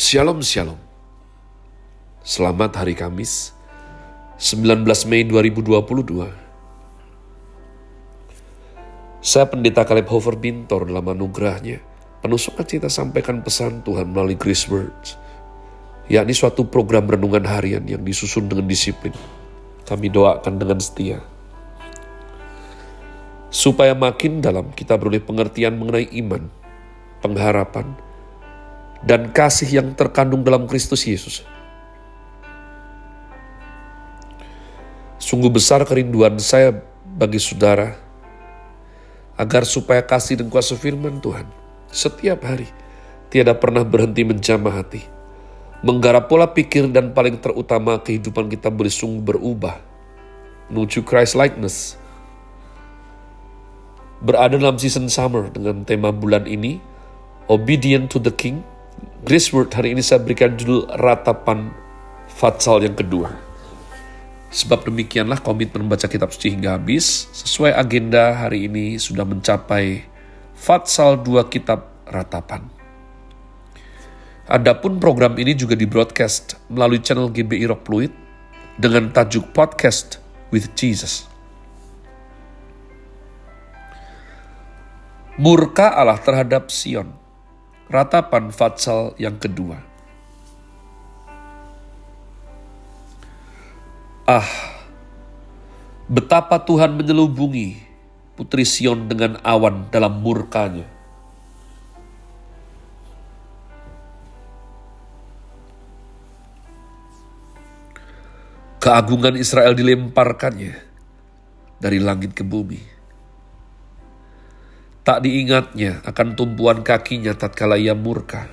Shalom Shalom. Selamat hari Kamis, 19 Mei 2022. Saya pendeta Caleb Hofer Bintor dalam anugerahnya, penuh sukacita sampaikan pesan Tuhan melalui Grace Words, yakni suatu program renungan harian yang disusun dengan disiplin. Kami doakan dengan setia. Supaya makin dalam kita beroleh pengertian mengenai iman, pengharapan, dan kasih yang terkandung dalam Kristus Yesus. Sungguh besar kerinduan saya bagi saudara, agar supaya kasih dan kuasa firman Tuhan setiap hari tiada pernah berhenti menjamah hati, menggarap pola pikir dan paling terutama kehidupan kita boleh sungguh berubah menuju Christ likeness. Berada dalam season summer dengan tema bulan ini, Obedient to the King, Grace Word hari ini saya berikan judul Ratapan Fatsal yang kedua. Sebab demikianlah komitmen membaca kitab suci hingga habis, sesuai agenda hari ini sudah mencapai Fatsal dua kitab ratapan. Adapun program ini juga di broadcast melalui channel GBI Rock Fluid dengan tajuk Podcast with Jesus. Murka Allah terhadap Sion ratapan Fatsal yang kedua. Ah, betapa Tuhan menyelubungi Putri Sion dengan awan dalam murkanya. Keagungan Israel dilemparkannya dari langit ke bumi Tak diingatnya akan tumpuan kakinya tatkala ia murka.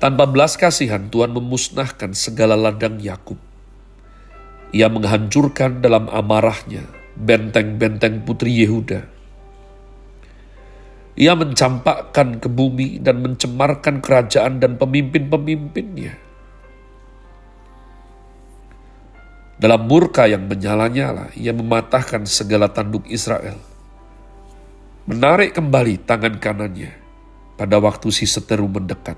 Tanpa belas kasihan Tuhan memusnahkan segala ladang Yakub. Ia menghancurkan dalam amarahnya benteng-benteng putri Yehuda. Ia mencampakkan ke bumi dan mencemarkan kerajaan dan pemimpin-pemimpinnya. Dalam murka yang menyala-nyala, ia mematahkan segala tanduk Israel menarik kembali tangan kanannya pada waktu si seteru mendekat.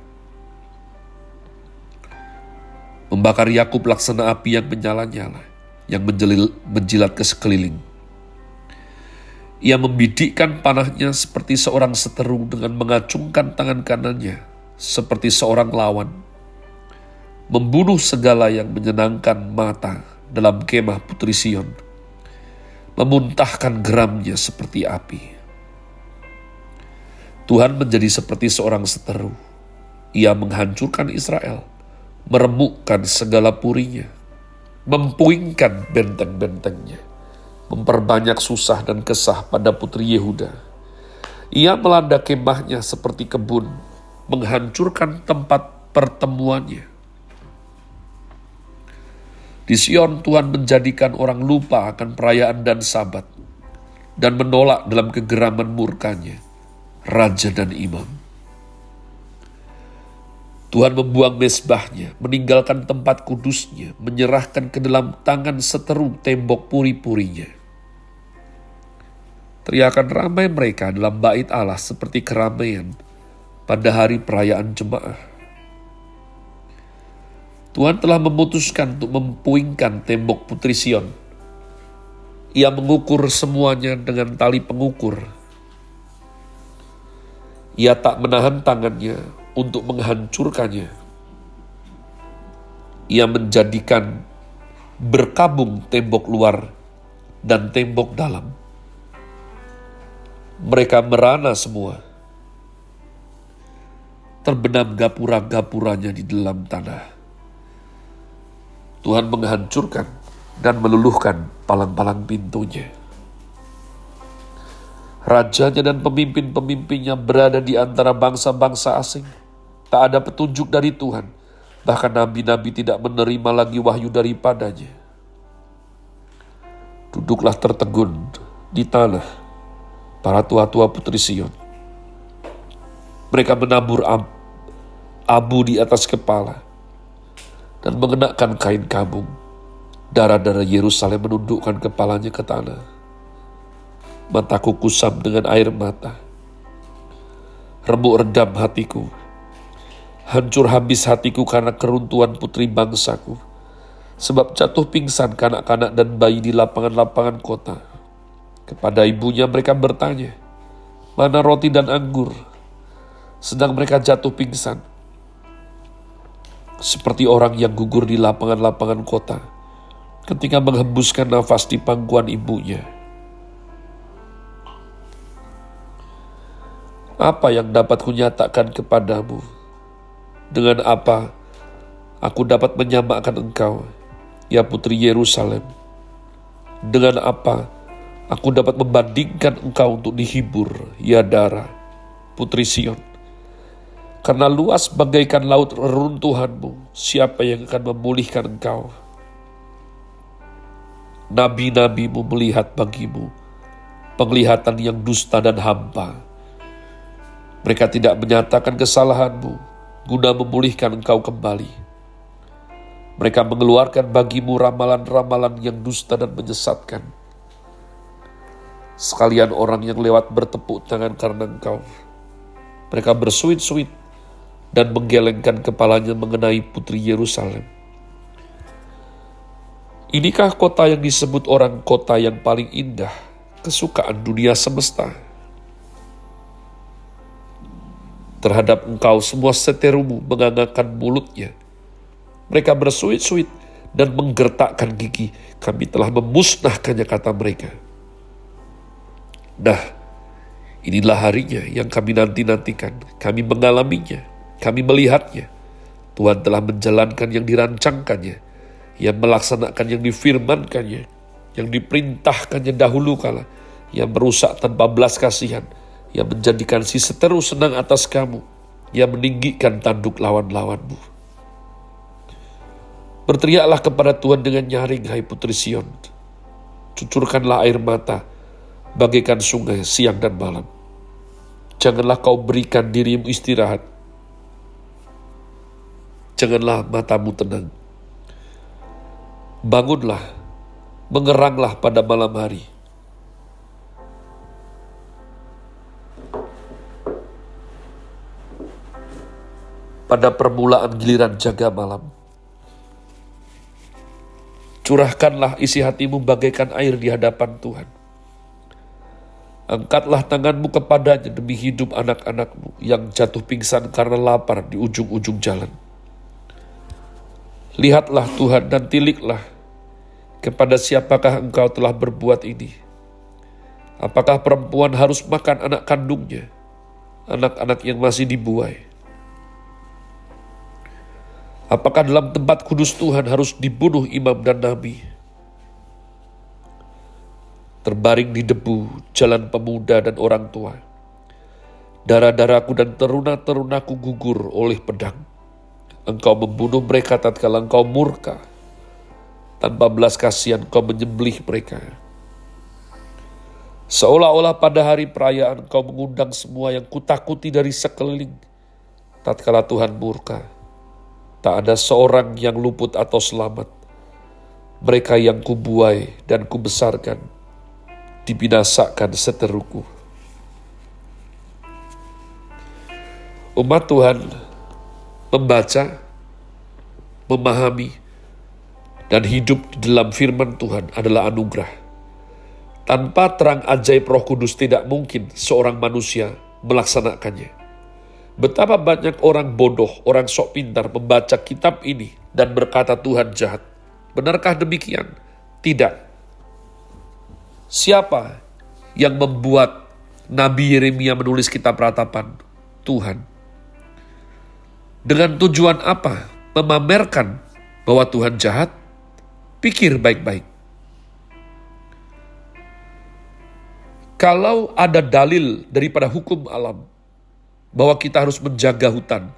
Membakar Yakub laksana api yang menyala-nyala, yang menjelil, menjilat ke sekeliling. Ia membidikkan panahnya seperti seorang seteru dengan mengacungkan tangan kanannya seperti seorang lawan. Membunuh segala yang menyenangkan mata dalam kemah Putri Sion. Memuntahkan geramnya seperti api Tuhan menjadi seperti seorang seteru. Ia menghancurkan Israel, meremukkan segala purinya, mempuingkan benteng-bentengnya, memperbanyak susah dan kesah pada putri Yehuda. Ia melanda kemahnya seperti kebun, menghancurkan tempat pertemuannya. Di Sion Tuhan menjadikan orang lupa akan perayaan dan sabat, dan menolak dalam kegeraman murkanya raja dan imam. Tuhan membuang mesbahnya, meninggalkan tempat kudusnya, menyerahkan ke dalam tangan seteru tembok puri-purinya. Teriakan ramai mereka dalam bait Allah seperti keramaian pada hari perayaan jemaah. Tuhan telah memutuskan untuk mempuingkan tembok Putri Sion. Ia mengukur semuanya dengan tali pengukur ia tak menahan tangannya untuk menghancurkannya. Ia menjadikan berkabung tembok luar dan tembok dalam. Mereka merana semua. Terbenam gapura-gapuranya di dalam tanah. Tuhan menghancurkan dan meluluhkan palang-palang pintunya. Rajanya dan pemimpin-pemimpinnya berada di antara bangsa-bangsa asing. Tak ada petunjuk dari Tuhan. Bahkan nabi-nabi tidak menerima lagi wahyu daripadanya. Duduklah tertegun di tanah para tua-tua putri Sion. Mereka menabur ab, abu di atas kepala dan mengenakan kain kabung. Darah-darah Yerusalem menundukkan kepalanya ke tanah Mataku kusam dengan air mata. Remuk redam hatiku Hancur habis hatiku karena keruntuhan putri bangsaku. Sebab jatuh pingsan kanak-kanak dan bayi di lapangan-lapangan kota. Kepada ibunya mereka bertanya, mana roti dan anggur? Sedang mereka jatuh pingsan. Seperti orang yang gugur di lapangan-lapangan kota ketika menghembuskan nafas di pangkuan ibunya. Apa yang dapat kunyatakan kepadamu? Dengan apa aku dapat menyamakan engkau, ya putri Yerusalem? Dengan apa aku dapat membandingkan engkau untuk dihibur, ya Dara, putri Sion? Karena luas bagaikan laut reruntuhanmu, siapa yang akan memulihkan engkau? Nabi-nabimu melihat bagimu penglihatan yang dusta dan hampa. Mereka tidak menyatakan kesalahanmu, guna memulihkan engkau kembali. Mereka mengeluarkan bagimu ramalan-ramalan yang dusta dan menyesatkan. Sekalian orang yang lewat bertepuk tangan karena engkau. Mereka bersuit-suit dan menggelengkan kepalanya mengenai putri Yerusalem. Inikah kota yang disebut orang kota yang paling indah, kesukaan dunia semesta? Terhadap engkau semua seterumu mengangangkan mulutnya. Mereka bersuit-suit dan menggertakkan gigi. Kami telah memusnahkannya kata mereka. Nah, inilah harinya yang kami nanti-nantikan. Kami mengalaminya, kami melihatnya. Tuhan telah menjalankan yang dirancangkannya, yang melaksanakan yang difirmankannya, yang diperintahkannya dahulu kala, yang merusak tanpa belas kasihan, yang menjadikan si seteru senang atas kamu, yang meninggikan tanduk lawan-lawanmu. Berteriaklah kepada Tuhan dengan nyaring, hai putri Sion. Cucurkanlah air mata, bagaikan sungai siang dan malam. Janganlah kau berikan dirimu istirahat. Janganlah matamu tenang. Bangunlah, mengeranglah pada malam hari pada permulaan giliran jaga malam. Curahkanlah isi hatimu bagaikan air di hadapan Tuhan. Angkatlah tanganmu kepadanya demi hidup anak-anakmu yang jatuh pingsan karena lapar di ujung-ujung jalan. Lihatlah Tuhan dan tiliklah kepada siapakah engkau telah berbuat ini. Apakah perempuan harus makan anak kandungnya, anak-anak yang masih dibuai? Apakah dalam tempat kudus Tuhan harus dibunuh imam dan nabi? Terbaring di debu, jalan pemuda dan orang tua. Darah-darahku dan teruna-terunaku gugur oleh pedang. Engkau membunuh mereka tatkala engkau murka. Tanpa belas kasihan kau menyembelih mereka. Seolah-olah pada hari perayaan kau mengundang semua yang kutakuti dari sekeliling. Tatkala Tuhan murka Tak ada seorang yang luput atau selamat. Mereka yang kubuai dan kubesarkan, dibinasakan seteruku. Umat Tuhan membaca, memahami, dan hidup di dalam firman Tuhan adalah anugerah. Tanpa terang ajaib roh kudus tidak mungkin seorang manusia melaksanakannya. Betapa banyak orang bodoh, orang sok pintar membaca kitab ini dan berkata Tuhan jahat. Benarkah demikian? Tidak. Siapa yang membuat Nabi Yeremia menulis kitab ratapan? Tuhan. Dengan tujuan apa? Memamerkan bahwa Tuhan jahat? Pikir baik-baik. Kalau ada dalil daripada hukum alam, bahwa kita harus menjaga hutan.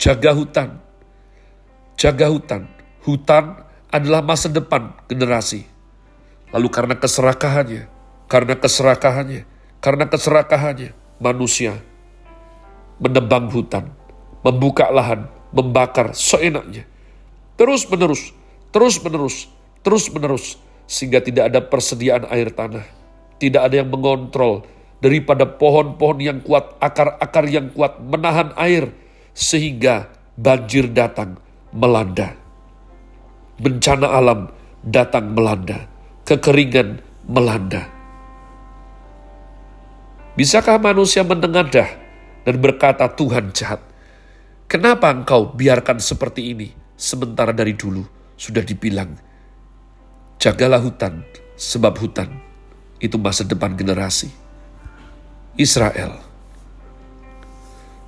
Jaga hutan. Jaga hutan. Hutan adalah masa depan generasi. Lalu karena keserakahannya, karena keserakahannya, karena keserakahannya, manusia menebang hutan, membuka lahan, membakar seenaknya. Terus menerus, terus menerus, terus menerus, sehingga tidak ada persediaan air tanah. Tidak ada yang mengontrol daripada pohon-pohon yang kuat, akar-akar yang kuat menahan air sehingga banjir datang melanda. Bencana alam datang melanda, kekeringan melanda. Bisakah manusia menengadah dan berkata Tuhan jahat? Kenapa engkau biarkan seperti ini sementara dari dulu sudah dibilang jagalah hutan sebab hutan itu masa depan generasi. Israel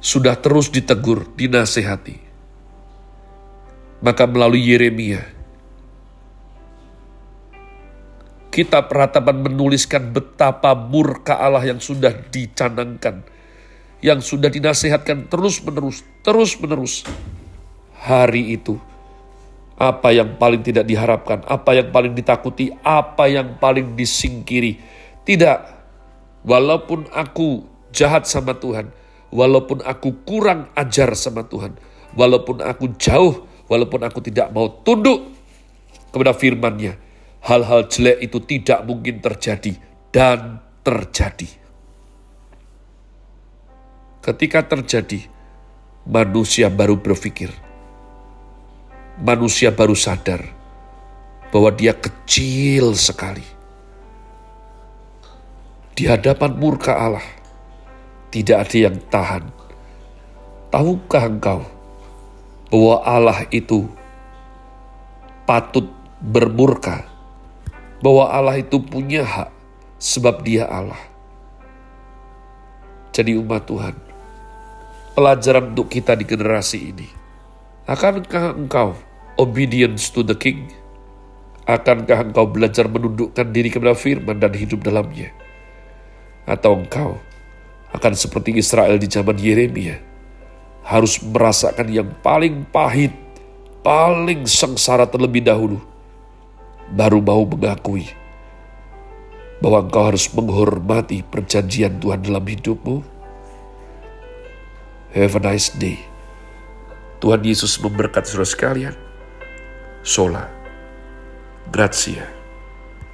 sudah terus ditegur, dinasehati. Maka melalui Yeremia, kitab ratapan menuliskan betapa murka Allah yang sudah dicanangkan, yang sudah dinasehatkan terus-menerus, terus-menerus. Hari itu, apa yang paling tidak diharapkan, apa yang paling ditakuti, apa yang paling disingkiri. Tidak, walaupun aku jahat sama Tuhan, walaupun aku kurang ajar sama Tuhan, walaupun aku jauh, walaupun aku tidak mau tunduk kepada firman-Nya, hal-hal jelek itu tidak mungkin terjadi dan terjadi. Ketika terjadi, manusia baru berpikir, manusia baru sadar bahwa dia kecil sekali di hadapan murka Allah tidak ada yang tahan. Tahukah engkau bahwa Allah itu patut bermurka, bahwa Allah itu punya hak sebab dia Allah. Jadi umat Tuhan, pelajaran untuk kita di generasi ini, akankah engkau obedience to the king? Akankah engkau belajar menundukkan diri kepada firman dan hidup dalamnya? Atau engkau akan seperti Israel di zaman Yeremia, harus merasakan yang paling pahit, paling sengsara terlebih dahulu, baru mau mengakui bahwa engkau harus menghormati perjanjian Tuhan dalam hidupmu. Have a nice day. Tuhan Yesus memberkati saudara sekalian. Sola. Grazie.